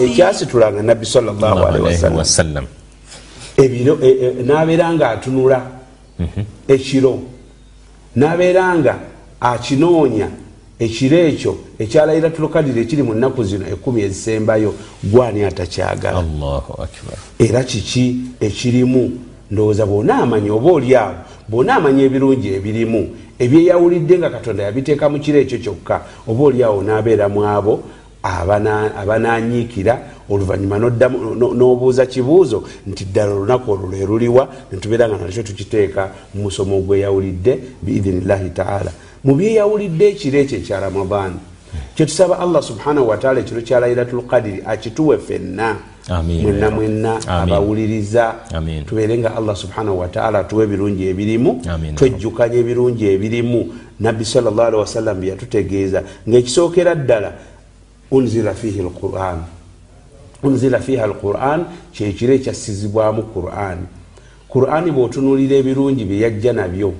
ekyasitulanga nabbi sawasalam ebiro e- e- nabeera nga atunula ekiro. Nabeera nga akinoonya ekiro ekyo ekyalayiratulukadiri ekiri mu nnaku zino ekumi ezisembayo gwani atakyagala? Era kiki ekirimu? Ndowooza bwonaamanya oba oliawo bwonaamanya ebirungi ebirimu ebyeyawulidde nga katonda yabiteeka mu kiro ekyo kyokka oba oliawo nabeera mu abo abananyiikira oluvanyuma n'obuuza kibuuzo nti ddala olunaku olwo lwe luliwa netubeera nga nakyo tukiteeka mu musomo gweyawulidde biidhinillahi taala. Mu byeyawulidde ekiro ekyo ekya ramadaani kyetusaba allah subhanahu wataala ekiro kya lailatulkadiri akituwe fenna. Mwenna mwenna abawuliriza. Tubeere nga allah subhanahu wataala atuwa ebirungi ebirimu twejjukanya ebirungi ebirimu. Nabbi salllahalihi wasallam byeyatutegeeza ngaekisookera ddala unzila fihi lquran unzila fiha alquran kyekiro ekyassizibwamu quran. Qurani bwotunulira ebirungi byeyajja nabyo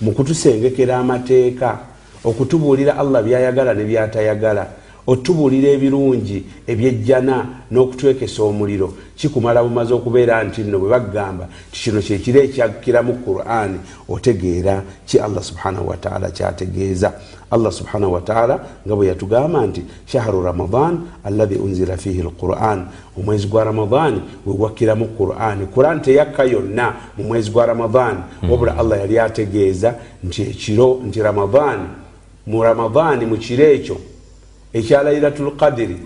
mukutusengekera amateeka okutubuulira allah byayagala ne byatayagala otubuulira ebirungi ebyejjana n'okutwekesa omuliro. Kikumala bumaze okubeera nti nno bwe bagamba ti kino kyekiro ekyakkira mu qurani otegeera ki allah subhanahu wataala kyategeeza. Allah subhanahu wataala nga bwe yatugamba nti shahru ramadan allahi unzila fihi lquran omwezi gwa ramadani wegwakkiramu qurani quran. Teyakka yonna mu mwezi gwa ramadani wabula allah yali ategeeza nti ekiro nti ramadani mu ramadani mu kiro ekyo ekya lairatul qadiri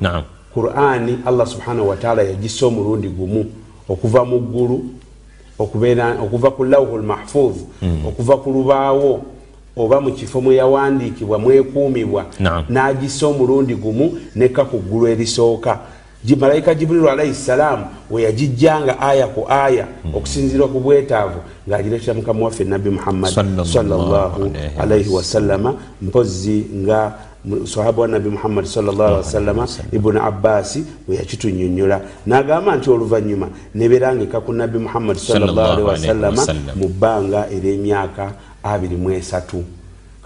qurani allah subhanahu wataala yagisa omulundi gumu okuva mu ggulu okuva ku lauhu lmahfuz mm. okuva ku lubaawo oba mu kifo mwe yawandiikibwa mwekuumibwa n'agisa omulundi gumu nekka ku ggulu erisooka. Malayika jibrilu alaihi salaamu weyagijjanga aya ku aya mm. okusinzirwa ku bwetaavu ng'agireetera mukama waffe nabbi muhammad sallallahu alaihi wasallama mpozi nga sahaba wa nabi muhammadi sawasalama ibuni abbasi weyakitunyonyola nagamba nti oluvanyuma neberangeka ku nabi muhammadi sawasalama mu bbanga eryemyaka abiri mu esatu.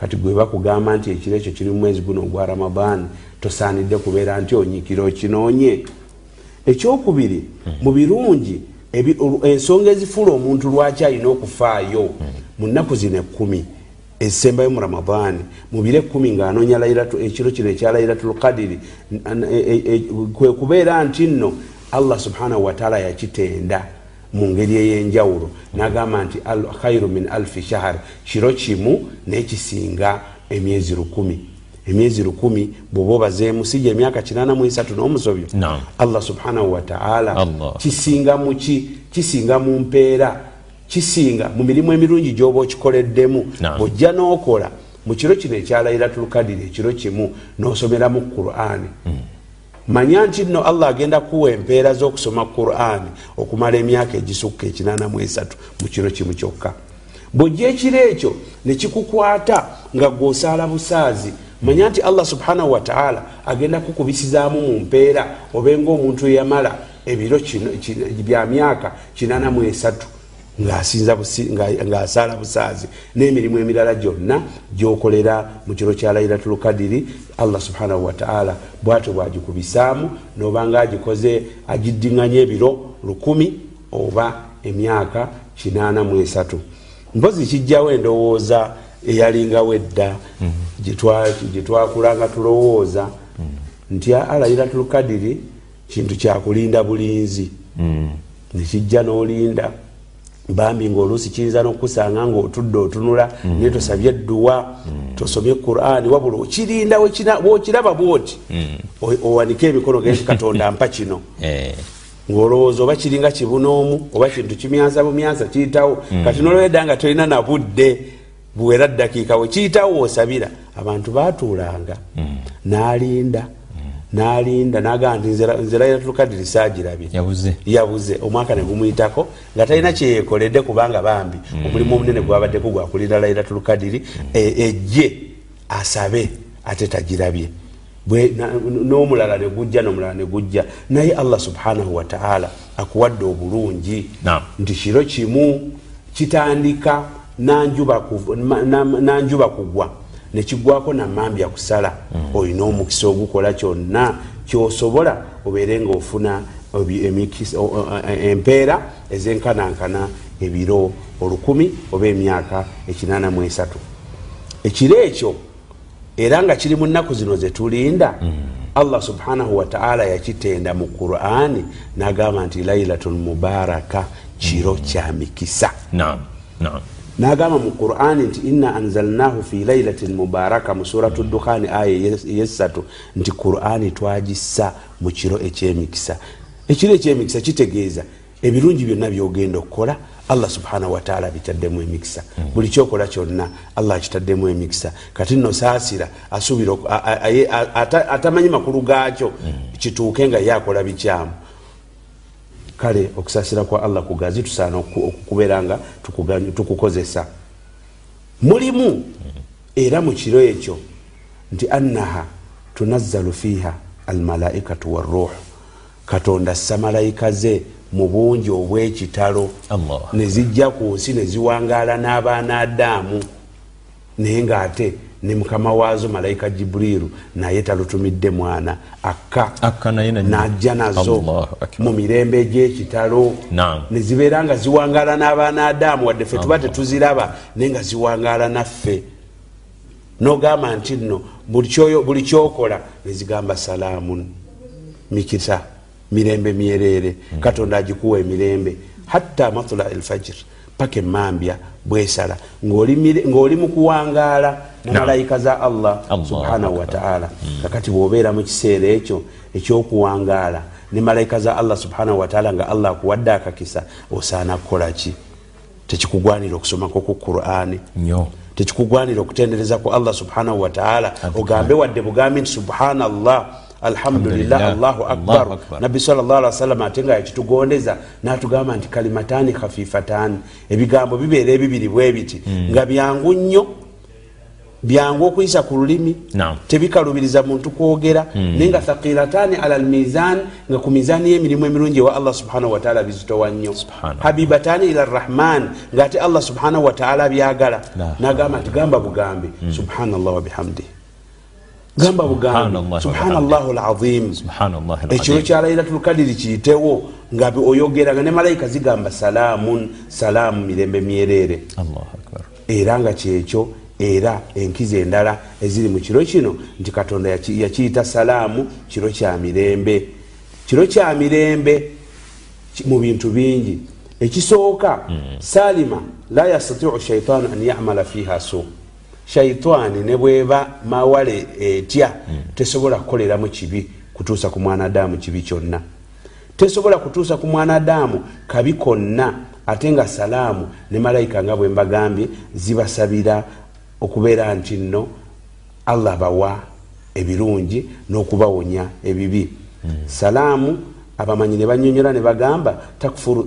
Kati gwe bakugamba nti ekiro ekyo kiri mu mwezi guno ogwa ramadan tosaanidde kubeera nti onyikira okinoonye ekyokubiri mu birungi ensonga ezifuula omuntu lwaki alina okufaayo? Mu nnaku zino ekumi ezisembayo mu ramadaani mubire ekumi ngaanoonya ekiro kino ekya lailatulkadiri kwe kubeera nti nno allah subhanahu wataala yakitenda mu ngeri eyenjawulo. Nagamba nti khairu min alfi shahar kiro kimu nekisinga emyezi lukumi. Emyezi lukumi bwoba obazeemu sija emyaka kinana mu esatu n'omusobyo. Allah subhanahu wataala kisinga muki kisinga mu mpeera kisinga mu mirimu emirungi gyoba okikoleddemu bwojja n'okola. Mu kiro kino ekyalayiratulkadiri ekiro kimu n'osomeramu qurani mm. manya nti nno allah agenda kuwa empeera z'okusoma qurani okumala emyaka egisukka ekinana mu esatu mu kiro kimu kyokka. Bwojja ekiro ekyo nekikukwata nga gwosaala busaazi manya nti allah subhanahu wataala agenda kukubisizaamu mu mpeera obenga omuntu yamala ebiro bya myaka kinana mu esatu ng'asaala busaazi n'emirimu emirala gyonna gyokolera mu kiro kya lairatulkadiri allah subhanahu wataala bwatyo bwagikubisaamu nobanga agikoze agiddiŋŋanya ebiro lukumi oba emyaka kinaana mu esatu. Mpozi kijjawo endowooza eyalingawo edda gyetwakulanga tulowooza nti alairatulkadiri kintu kyakulinda bulinzi. Nekijja n'olinda bambi ngaoluusi kiyinza nokusanga ngaotudde otunula mm. naye tosabye edduwa mm. tosomye qurani wabula okirinda bwokiraba bwoti mm. owanike emikono genti katonda mpa kino eh. ngaolowooza oba kiringa kibunoomu oba kintu kimyansa bumyansa kiyitawo kati nolwedda nga tolina nabudde buwera ddakiika we kiyitawo osabira abantu batuulanga nalinda nalinda nagamba nti nze lailatulkadiri sagirabye yabuze. Omwaka negumuyitako nga talina kyeyekoledde kubanga bambi. Mm. omulimu omunene gwabaddeku gwakulinda lailatulkadiri mm. ejje asabe ate tagirabye. N'omulala negujja nomulala negujja naye allah subhanahu wataala akuwadde obulungi. Nti kiro kimu kitandika nanjuba kugwa nekigwako namambya kusala. Mm. olina omukisa ogukola kyonna kyosobola obeere nga ofuna o- e- empeera ezenkanankana ebiro olukumi oba emyaka ekinana mu esatu. Ekiro ekyo era nga kiri mu nnaku zino zetulinda allah subhanahu wataala yakitenda mu qurani nagamba nti lailatun mubaraka kiro kya mikisa nagamba mu qurani nti inna anzalnahu fi lailatin mubaraka mu suratu dukhani aya eyesatu nti qurani twagissa mu kiro ekyemikisa ekiro ekyemikisa kitegeeza ebirungi byonna byogenda okukola allah subhanahu wataala bitaddemu emikisa buli kyokola kyonna allah akitaddemu emikisa kati nno saasira asuubira atamanyi makulu gaakyo kituuke nga ye akola bikyamu kale okusaasira kwa allah kugazi tusaana oku- okukubeera nga tukukozesa. Mulimu era mu kiro ekyo nti annaha tunazzalu fiiha almalaikatu waruuhu katonda assa malayika ze mu bungi obwekitalo ne zijja ku nsi ne ziwangaala n'abaana adaamu. Naye ngaate ne mukama waazo malayika jibuliiru naye talutumidde mwana akka najja nazo mu mirembe egyekitalo ne zibeera nga ziwangaala n'abaana adaamu wadde ffe tuba tetuziraba naye nga ziwangaala naffe. Nogamba nti nno buli kyokola nezigamba salaamun mikisa mirembe myereere katonda agikuwa emirembe hatta matula elfajir paka emambya bwesala. Ng'oli mu kuwangaala Naam. malayika za allah subhanahu wataala kakati bwobeera mu kiseera ekyo ekyokuwangaala ne malayika za allah subhanahu wataala nga allah akuwadde akakisa osaana kukolaki tekikugwanira okusomako ku qurani tekikugwanira okutendereza ku allah subhanahu wataala ogambe wadde bugambi nti subhanallah alhamdulillah allahu akbar. Nabbi sallallahu alaihi wasallam ate nga yakitugondeza natugamba nti kalimatani khafifatan. Ebigambo bibeera ebibiri bwe biti. Nga byangu nnyo byangu okuyisa ku lulimi tebikalubiriza muntu kwogera. Naye nga thaqilatani ala lmizan nga ku mizaani y'emirimu emirungi ewa allah subhanahu wataala bizitowa nnyo. Habibatani ila rrahman ngaate allah subhanahu wataala byagala. La nagamba nti gamba bugambi. Subhanallah wabihamdihi gamba bugambi Subhanallah lazim ekiro kya lailatul kadiri kiyitewo nga bi- oyogera nga ne malayika zigamba salaamun salaamu mirembe myereere. Era nga kyekyo era enkizo endala eziri mu kiro kino nti katonda yaki- yakiyita salaamu kiro kya mirembe. Kiro kya mirembe mu bintu bingi. Ekisooka salima la yastatiu shaitaanu an yamala fiha su shaitaani ne bweba mawale etya tesobola kukoleramu kibi kutuusa ku mwanadamu kibi kyonna. Tesobola kutuusa ku mwanadamu kabi konna ate nga salaamu ne malayika nga bwe mbagambye zibasabira okubeera nti nno allah bawa ebirungi n'okubawonya ebibi. Salaamu abamanyi ne banyonyola ne bagamba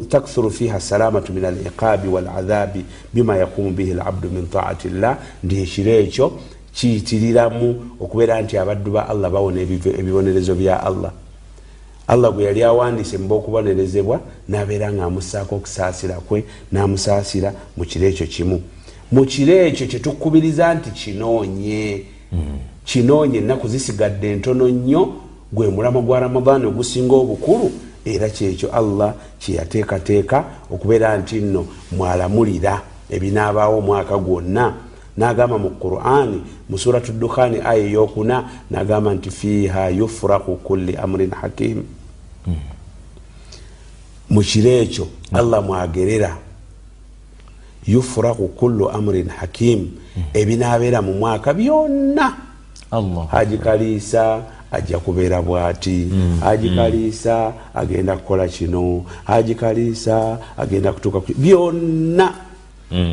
takthuru fiha salamatu min aliqabi waladhabi bima yakumu bihi labdu min taati llah ndi ekiro ekyo kiyitiriramu okubeera nti abaddu ba allah bawona ebibonerezo bya allah. Allah gwe yali awandiise muba okubonerezebwa nabeera nga amusaako okusaasira kwe namusaasira mu kiro ekyo kimu. Mu kiro ekyo kyetukubiriza nti kinoonye. Kinoonye ennaku zisigadde entono nnyo gwe mulamo gwa ramadaani ogusinga obukulu era kyekyo allah kyeyateekateeka okubeera nti nno mwalamulira ebinaabaawo omwaka gwonna. Nagamba mu qurani mu suratu dukhani aya eyokuna nagamba nti fiiha yufraku kulli amrin hakim. Mu kiro ekyo allah mwagerera. Yufraku kullu amrin hakim. Ebinabeera mu mwaka byonna. Haji kaliisa ajja kubeera bwati haji kaliisa agenda kukola kino haji kaliisa agenda kutuuka ku- byonna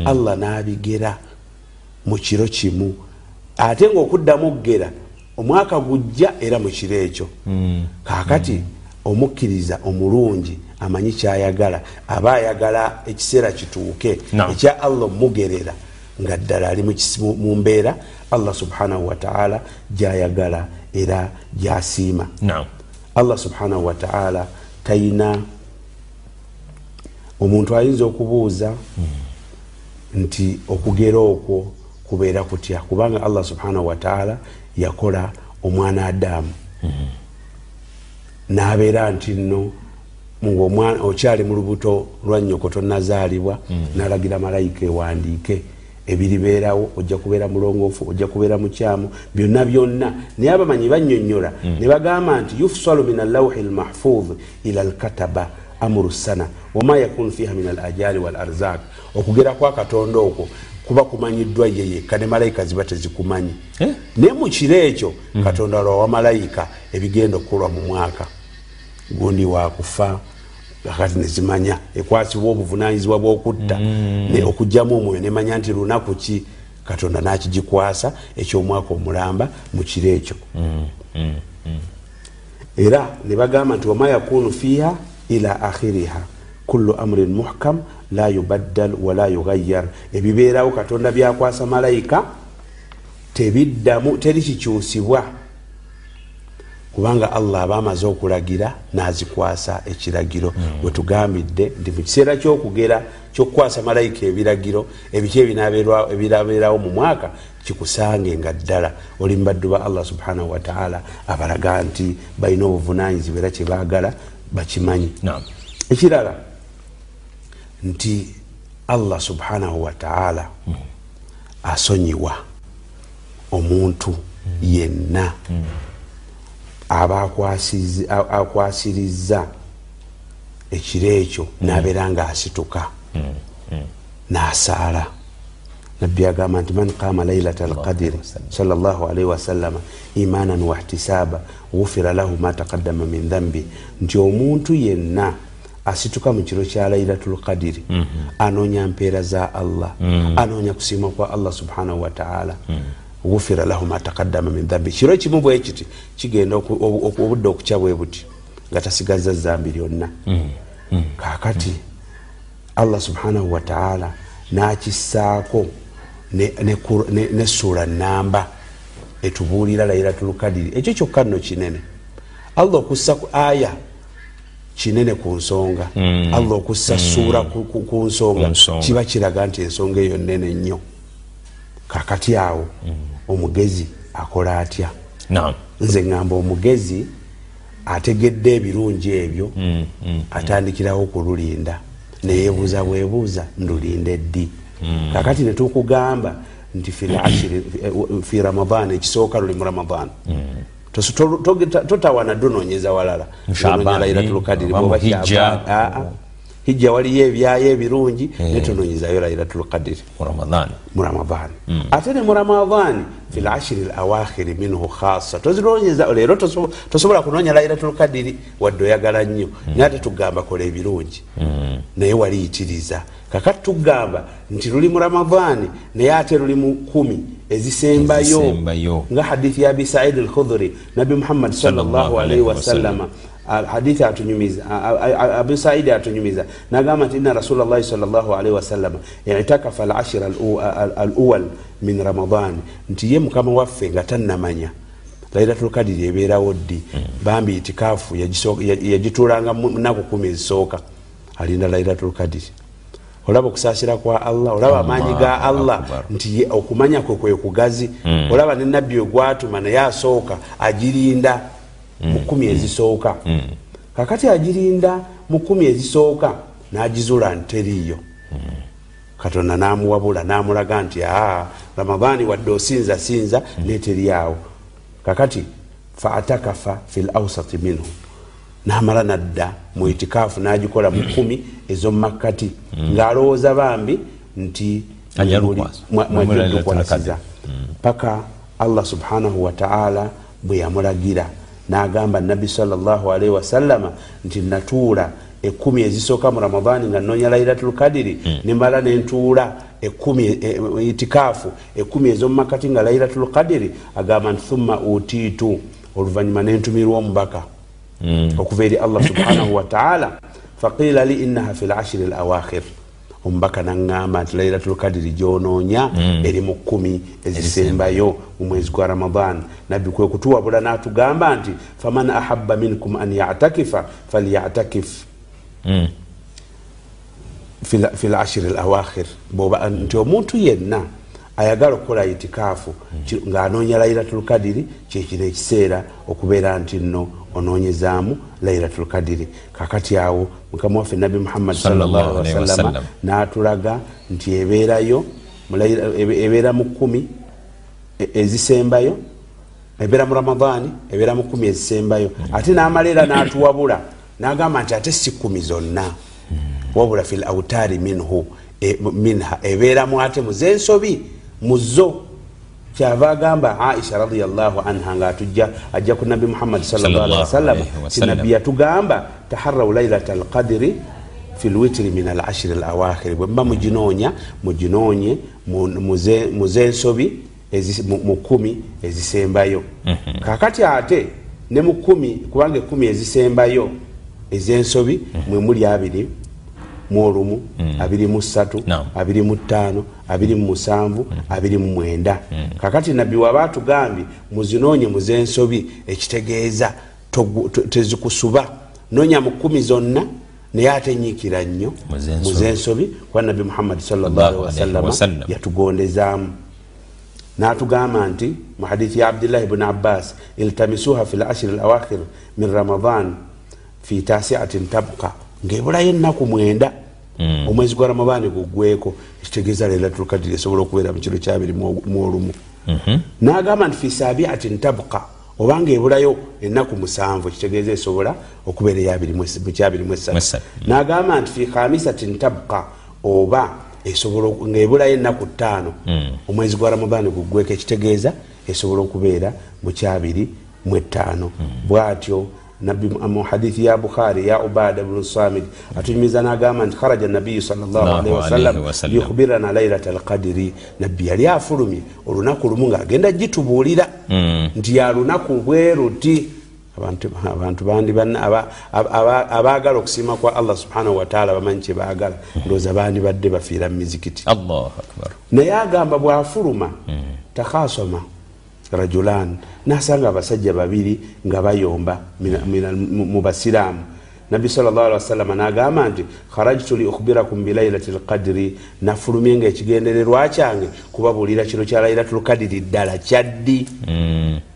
allah n'abigera mu kiro kimu. Ate ngaokuddamu okugera omwaka gujja era mu kiro ekyo. Kakati omukkiriza omulungi amanyi kyayagala aba ayagala ekiseera kituuke ekya allah omugerera nga ddala ali mu mbeera allah subhanahu wataala gyayagala era gyasiima allah subhanahu wataala tayina omuntu ayinza okubuuza nti okugera okwo kubeera kutya? Kubanga allah subhanahu wataala yakola omwana adamu nabeera nti nno okyali mu lubuto lwa nnyoko tonazaalibwa nalagira malayika ewandiike ebiribeerawo ojja kubeera mulongoofu ojja kubeera mukyamu byonna byonna. Naye abamanyi banyonyola ne bagamba nti yufsalu min allawhi lmahfuz ila lkataba amuru sana wama yakunu fiha min alajali walarzak okugera kwa katonda okwo kuba kumanyiddwa ye yekka ne malayika ziba tezikumanyi Eh? naye mu kiro ekyo katonda lwawa malayika ebigenda okukolwa mu mwaka. Gundi wakufa kakati nezimanya. Ekwasibwa obuvunanyizibwa bwokutta. Ne okugjamu omwoyo nemanya nti lunaku ki? Katonda nakigikwasa ekyomwaka omulamba mu kiro ekyo. Era nebagamba nti wama yakunu fiha ila akhiriha. Kullu amrin muhkam la yubaddal wala yugayyar ebibeerawo katonda byakwasa malayika tebiddamu teri kikyusibwa kubanga allah aba amaze okulagira nazikwasa ekiragiro. Wetugambidde nti mu kiseera kyokugera kyokukwasa malayika ebiragiro ebiki ebirabeerawo mu mwaka kikusange nga ddala. Oli mubaddu ba allah subhanahu wataala abalaga nti balina obuvunanyizibwa era kyebagala bakimanyi. Naam. Ekirala nti allah subhanahu wataala asonyiwa omuntu yenna aba akwasiriza ekiro ekyo nabeera nga asituka. Nasaala. Nabbi agamba nti man qama lailata alqadiri salllah alaihi wasallama imanan wahtisaba gufira lahu ma taqaddama min dhambi nti omuntu yenna asituka mu kiro kya lailatu lqadiri anoonya mpeera za allah anoonya kusiima kwa allah subhanahu wataala gufira lahu ma taqaddama min dhambi kiro kimu bwe kiti kigenda obudde okukya bwe buti nga tasigaza zambi lyonna. Kakati allah subhanahu wataala nakisaako ne, sura namba etubuulira lailatulkadiri ekyo kyokka nno kinene. Allah okussa ku aya kinene ku nsonga. Allah okussa suura Ku nsonga. kiba kiraga nti ensonga eyo nene nnyo kakati awo omugezi akola atya nze ŋŋamba omugezi ategedde ebirungi ebyo atandikirawo okululinda neyebuuza bwebuuza ndulinde ddi kakati netukugamba nti fi ramadan ekisooka luli mu ramadan totawana dunonyeza walala Ononya Hijja. Waliyo ebyayo ebirungi netononyezayo lailatulkadiri mu ramadan mu ramadan ate ne mu ramadan fi lashiri lawakhiri minhu khasa tozironyeza leero toso- tosobola kunonya lailatulkadiri wadde oyagala nnyo. Naye ate tugamba kola ebirungi. Naye waliyitiriza kakati tugamba nti luli mu ramadan naye ate luli mu kumi ezisembayo. Nga hadithi ya abi saidi alkhudhuri nabi muhammad Sallallahu sallallahu alaihi alaihi wasallam. wasallama hadithi atunyumiza abu saidi atunyumiza nagamba nti inna rasulallahi salllahu alaihi wasallama itakafa alashira aluwal min ramadan. Nti ye mukama waffe nga tannamanya. Lailatulkadiri ebeerawo ddi? Bambi itikaafu yagituulanga mu naku kumi ezisooka alinda lailatulkadiri olaba okusaasira kwa allah olaba amaanyi ga allah nti okumanya kwe kwe kugazi. Olaba ne nabbi ogwatuma naye asooka agirinda mu kumi ezisooka. Kakati agirinda mu kumi ezisooka n'agizula nteriiyo katonda namuwabula namulaga nti aa ramadaani wadde osinza sinza neteryawo kakati faatakafa fi lausati minhu. Namala nadda mu itikaafu nagikola mu kumi ezomumakkati ng'alowooza bambi nti Ajja lukwasa. mwa- Mwe mwajja mulala lukwasiza paka allah subhanahu wataala bwe yamulagira n'agamba nabbi salllahalaihi wasallama nti natuula ekumi ezisooka mu ramadaani nga nonya lailatulkadiri nemala nentuula e- e- itikaafu ekumi ezomumakati nga lailatulkadiri agamba nti thumma utiitu oluvanyuma nentumirwa omubaka okuva eri allah subhanahu wataala faqila li innaha fi lashiri lawakhir omubaka naŋŋamba nti lailatulkadiri gyononya eri mu kumi ezisembayo mu mwezi gwa ramadan nabbi kwe kutuwabula n'atugamba nti faman ahabba minkum an yatakifa falyatakif. Fi- fi lashiri lawakhir boba nti omuntu yenna ayagala okukola itikaafu ki- ng'anoonya lailatulkadiri kyekino ekiseera okubeera nti nno onoonyezaamu lairatul kadiri kakati awo mukama waffe nabi muhammadi wasallam. n'atulaga nti ebeerayo ebeera mu kumi e- ezisembayo ebeera mu ramadaani ebeera mu kumi ezisembayo. Ate n'amala era n'atuwabula n'agamba nti ate si kumi zonna. Wabula fi lautaari minhu e- minha ebeeramu ate mu zensobi mu zo kyava agamba aisha radiallahu anha ngaatujja ajja ku nabi muhammadi alaihi ti nabbi yatugamba taharau lailata alqadiri fi lwitiri min alashiri alawakhiri bwe muba muginoonya muginoonye mu- muze- mu zensobi ezi- mu mu kumi ezisembayo. Kakati ate ne mu kumi kubanga ekumi ezisembayo ezensobi mwe muli abiri mu olumu abiri mu ssatu abiri mu ttaano abiri mu musanvu abiri mu mwenda. Kakati nabbi waba atugambye muzinoonye mu zensobi ekitegeeza tezikusuba. Noonya mu kumi zonna naye ate nyiikira nnyo Mu zensobi. mu zensobi kuba nabbi muhammadi wasallam. yatugondezaamu. Natugamba nti mu hadithi ya abdillahi bni abbas iltamisuha fi lashiri lawakhir min ramadan fi tasiatin tabqa ngaebulayo ennaku mwenda omwezi gwa ramadani gugweko. Ekitegeeza lailatulkadiri esobola okubeera mu kiro kyabiri mu olumu. Nagamba nti fi sabiatin tabqa obanga ebulayo ennaku musanvu ekitegeeza esobola okubeera eyabiri mu kyabiri mu Mwesatu. esatu. Nagamba nti fi khamisatin tabqa oba esobola ngaebulayo ennaku ttaano omwezi gwa ramadani gugweko ekitegeeza esobola okubeera mu kyabiri mu ettaano. Bwatyo nabbi mu- hadithi ya bukhari ya ubada bnu samid atunyumiza nagamba nti kharaja nabiyu sallallahu wasallam. liyukhbirana lailata alqadiri nabbi yali afulumye olunaku lumu ngaagenda gitubuulira. Nti ya lunaku bwe ruti abantu bandi banna aba- aba- aba- abaagala okusiima kwa allah subhanahu wataala bamanyi kyebaagala ndowooza bandi badde bafiira mu mizikiti. Naye agamba bwafuluma takhasoma rajulan nasanga abasajja babiri nga bayomba mu mu basiraamu. Nabbi salllahalihi nagamba nti kharajtu liukhbirakum bilailati lqadiri nafulumye nga ekigendererwa kyange kubabuulira kiro kya lailati lqadiri ddala kyaddi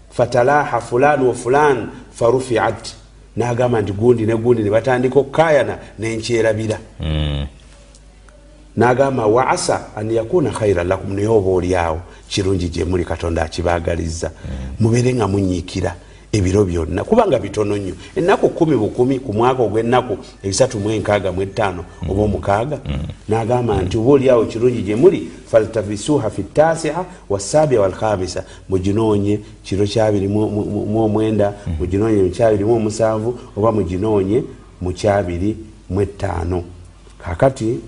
fatalaha fulan wa fulan farufiat. Nagamba nti gundi ne gundi nebatandika okukayana nenkyerabira nagamba wa asa an yakuna khairan lakum? Naye oba oliawo kirungi gyemuli katonda akibagaliza mubeere nga munyiikira ebiro byonna kubanga bitono nnyo. Ennaku kumi bukumi ku mwaka ogw'ennaku ebisatu mu enkaaga mu etaano oba omukaaga nagamba nti oba oliawo kirungi gyemuli faltabisuha fi tasia wasabia walkhamisa muginoonye kiro kyabiri mu- omwenda muginoonye mu kyabiri mu omusanvu oba muginoonye mu kyabiri mu etaano kakati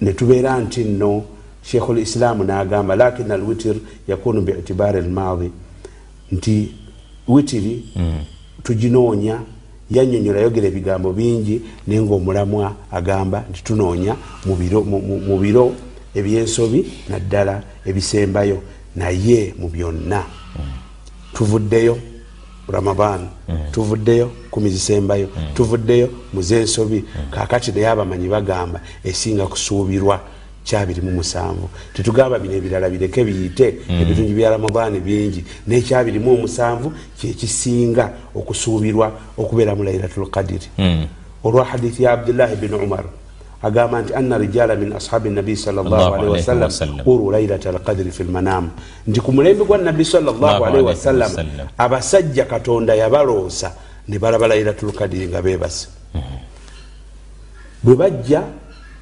netubeera nti nno sheikhu lislaamu nagamba lakina alwitir yakunu biitibari almaadi nti witiri tuginoonya yanyonyola yogera ebigambo bingi naye nga omulamwa agamba nti tunoonya mu biro- mu ebyensobi naddala ebisembayo naye mu byonna. Tuvuddeyo ramadan tuvuddeyo kumi zisembayo tuvuddeyo muzensobi kakati naye abamanyi bagamba esinga kusuubirwa kyabiri mu musanvu. Tetugamba bino ebirala bireke biyite ebitungi bya ramadani bingi. Nekyabiri mu omusanvu kyekisinga okusuubirwa okubeera mu lairatul qadiri olwa hadithi ya abdullahi bin umar agamba nti anna rijala min ashabi nabi Allahu sallallahu alaihi alaihi wasallam wasallam. uru lailata alqadiri fi lmanam nti ku mulembe gwa nabbi alaihi wasallam abasajja katonda yabaloosa ne balaba lairatul qadiri nga bebase bwe bajja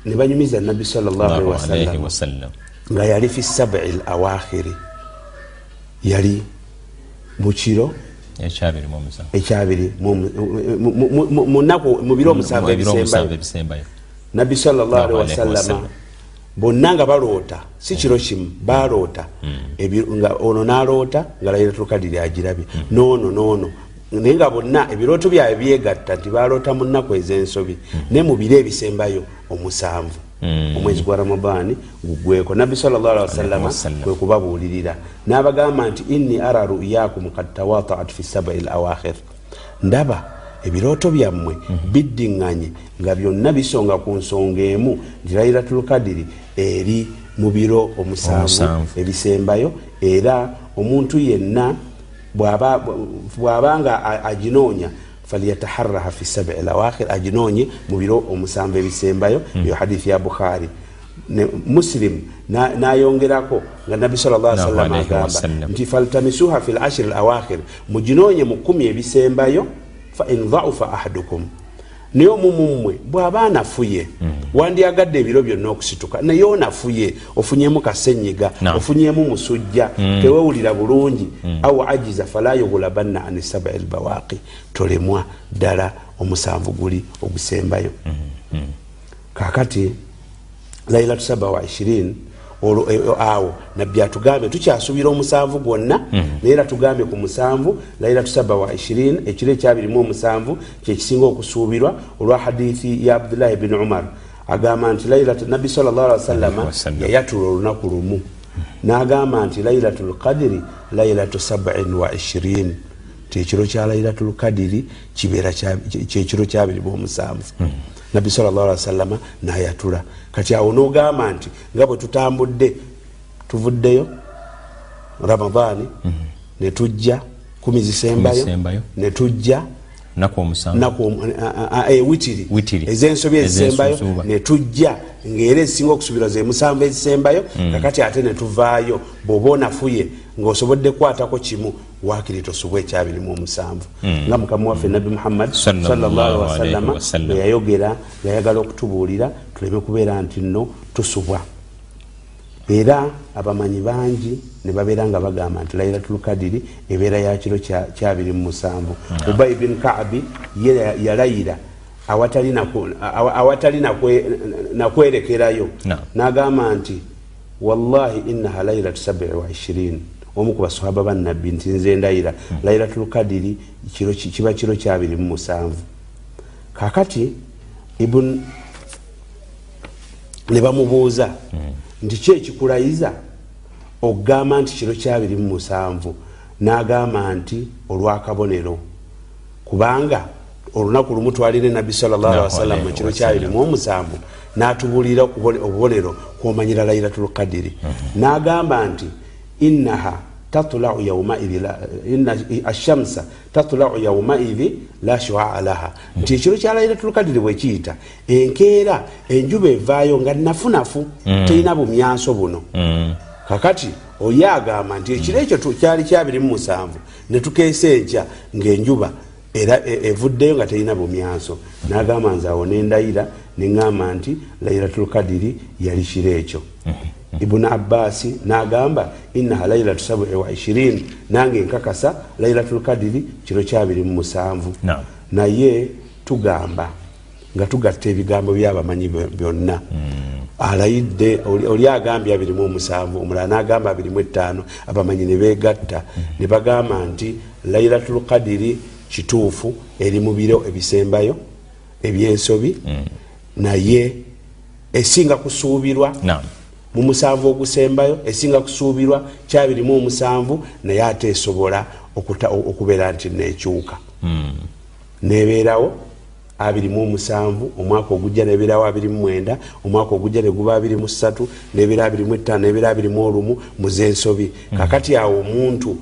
ne banyumiza nabbi alaihi wasallam nga yali fi sabi lawakhiri yali mu kiro ekyabiri mu biro omusanvu ebisembayo nabbi alaihi wasallama wasallam. bonna nga baloota si kiro kimu baloota. Nga ono naloota nga lairatul kadiri agirabye noono noono. Naye nga bonna ebirooto byabwe byegatta nti baloota mu nnaku ez'ensobi. Naye mu biro ebisembayo omusanvu. Omwezi gwa ramadaani gugweko. Nabbi salllahalwasallama wasallam. kwe kubabuulirira. N'abagamba nti inni ara ruyakum kad tawataat fi sabai lawakhir ndaba ebirooto byammwe biddiŋŋanye nga byonna bisonga ku nsonga emu nti lairatul kadiri eri mu biro omusanvu ebisembayo era omuntu yenna bw'aba bw'abanga aginoonya falyataharraha fi sabi lawakhir aginoonye mu biro omusanvu ebisembayo eyo hadithi ya bukhari. Muslim na- nayongerako nga nabbi sallallahu alaihi wasallam Alaihi agamba nti faltamisuha fi lashiri lawakhir muginoonye mu kumi ebisembayo fa in dhaufa ahadukum. Naye omumu mmwe bw'aba anafuye mm. wandyagadde ebiro byonna okusituka naye onafuye ofunyemu kasenyiga ofunyemu musujja mm. tewewulira bulungi mm. aw ajiza fala yughulabanna an sabai lbawaqi tolemwa ddala omusanvu guli ogusembayo. Kakati lailatu 27 awo. Nabbi atugambye tukyasuubira omusanvu gwonna naye era tugambye ku musanvu lailatu saba wa ishirini ekiro ekyabirimu omusanvu kyekisinga okusuubirwa olwa hadithi ya abdullahi bini umar. Agamba nti lailatu nabbi Wasallam. yayatula olunaku lumu. N'agamba nti lailatu lqadiri lailatu sabain wa ishirini ti ekiro kya lailatu lkadiri kibeera kyekiro kyabirimu omusanvu nabbi sawasalama nayatula kati awo nogamba nti nga bwe tutambudde tuvuddeyo ramadaani netujja kumi Zisembayo. netujja eh, witiri. Ezensobi ezisembayo netujja ngaera ezisinga okusubira ze musanvu ezisembayo kakati ate netuvaayo bwoba onafuye ngaosobodde kukwatako kimu wakiri tosubwa ekyabirimu omusanvu. Nga mukama waffe nabbi muhammad Sallallahu alaihi wasallama wasallam. bwe yayogera yayagala okutubuulira tuleme kubeera nti nno tusubwa era abamanyi bangi ne babeera nga bagamba nti lairatul kadiri ebeera ya kiro kya- kyabiri mu musanvu. Ubay bin kaabi ye ya- yalayira awatali nakwerekerayo. N'agamba nti wallahi innaha wa ishirini omu ku basahaba bannabbi nti nze ndayira. Lairatul kadiri kiro ki- kiba kiro kyabiri mu musanvu. Kakati ibun ne bamubuuza nti ki ekikulayiza okugamba nti kiro kyabiri mu musanvu. N'agamba nti olwakabonero. Kubanga olunaku lumu twalire nabbi sawasalam mu kiro kyabiri mu omusanvu n'atubuulira obubonero kwomanyira lairatul kadiri n'agamba nti innaha tatlau inna ashamsa tatlau yaumaidhi la shuaa laha. Nti ekiro kya lairatul kadiri bwe kiyita enkeera enjuba evaayo nga nafunafu terina bumyanso buno. Mm. kakati oye agamba nti ekiro ekyo kyali kyabiri mu musanvu ne tukeesa enkya ngaenjuba era e- evuddeyo nga terina bumyanso. Nagamba nze awo nendayira neŋŋamba nti lairatul kadiri yali kiro ekyo ibuni abbasi nagamba innaha lairatu sabi wa ishirini nange nkakasa lairatul kadiri kiro kyabiri mu musanvu. Naye tugamba nga tugatta ebigambo byabamanyi byo- byonna. Alayidde oli agambye abirimu omusanvu omulala nagamba abirimu etaano abamanyi ne begatta ne bagamba nti lairatul kadiri kituufu eri mu biro ebisembayo ebyensobi naye esinga kusuubirwa. Mu musanvu ogusembayo esinga kusuubirwa kyabirimu omusanvu naye ate esobola okubeera nti nekyuka nebeerawo abiri mu omusanvu omwaka ogujja nebeerawo abiri mu mwenda omwaka ogujja neguba abiri mu ssatu nebeera abiri mu etaano nebeera abiri mu olumu mu zensobi. Kakati awo omuntu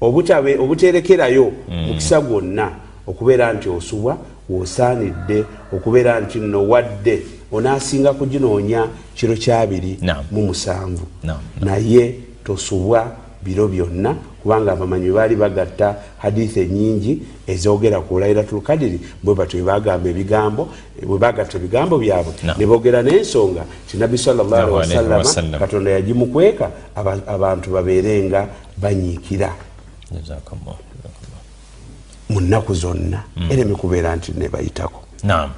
obuterekerayo mukisa gwonna okubeera nti osubwa wosaanidde okubeera nti nno wadde onaasinga kuginoonya kiro kyabiri mu musanvu. Naye tosubwa biro byonna kubanga abamanyi baali bagatta hadithi enyingi ezogera ku lairatul kadiri bwe batyo bwebagamba ebigambo bwe bagatta ebigambo byabwe. Ne boogera n'ensonga. Ti nabbi Allahu alaihi salllahualwasallama wasallam. katonda yagimukweka aba- abantu babeerenga banyiikira. Mu nnaku zonna ereme kubeera nti nebayitako naam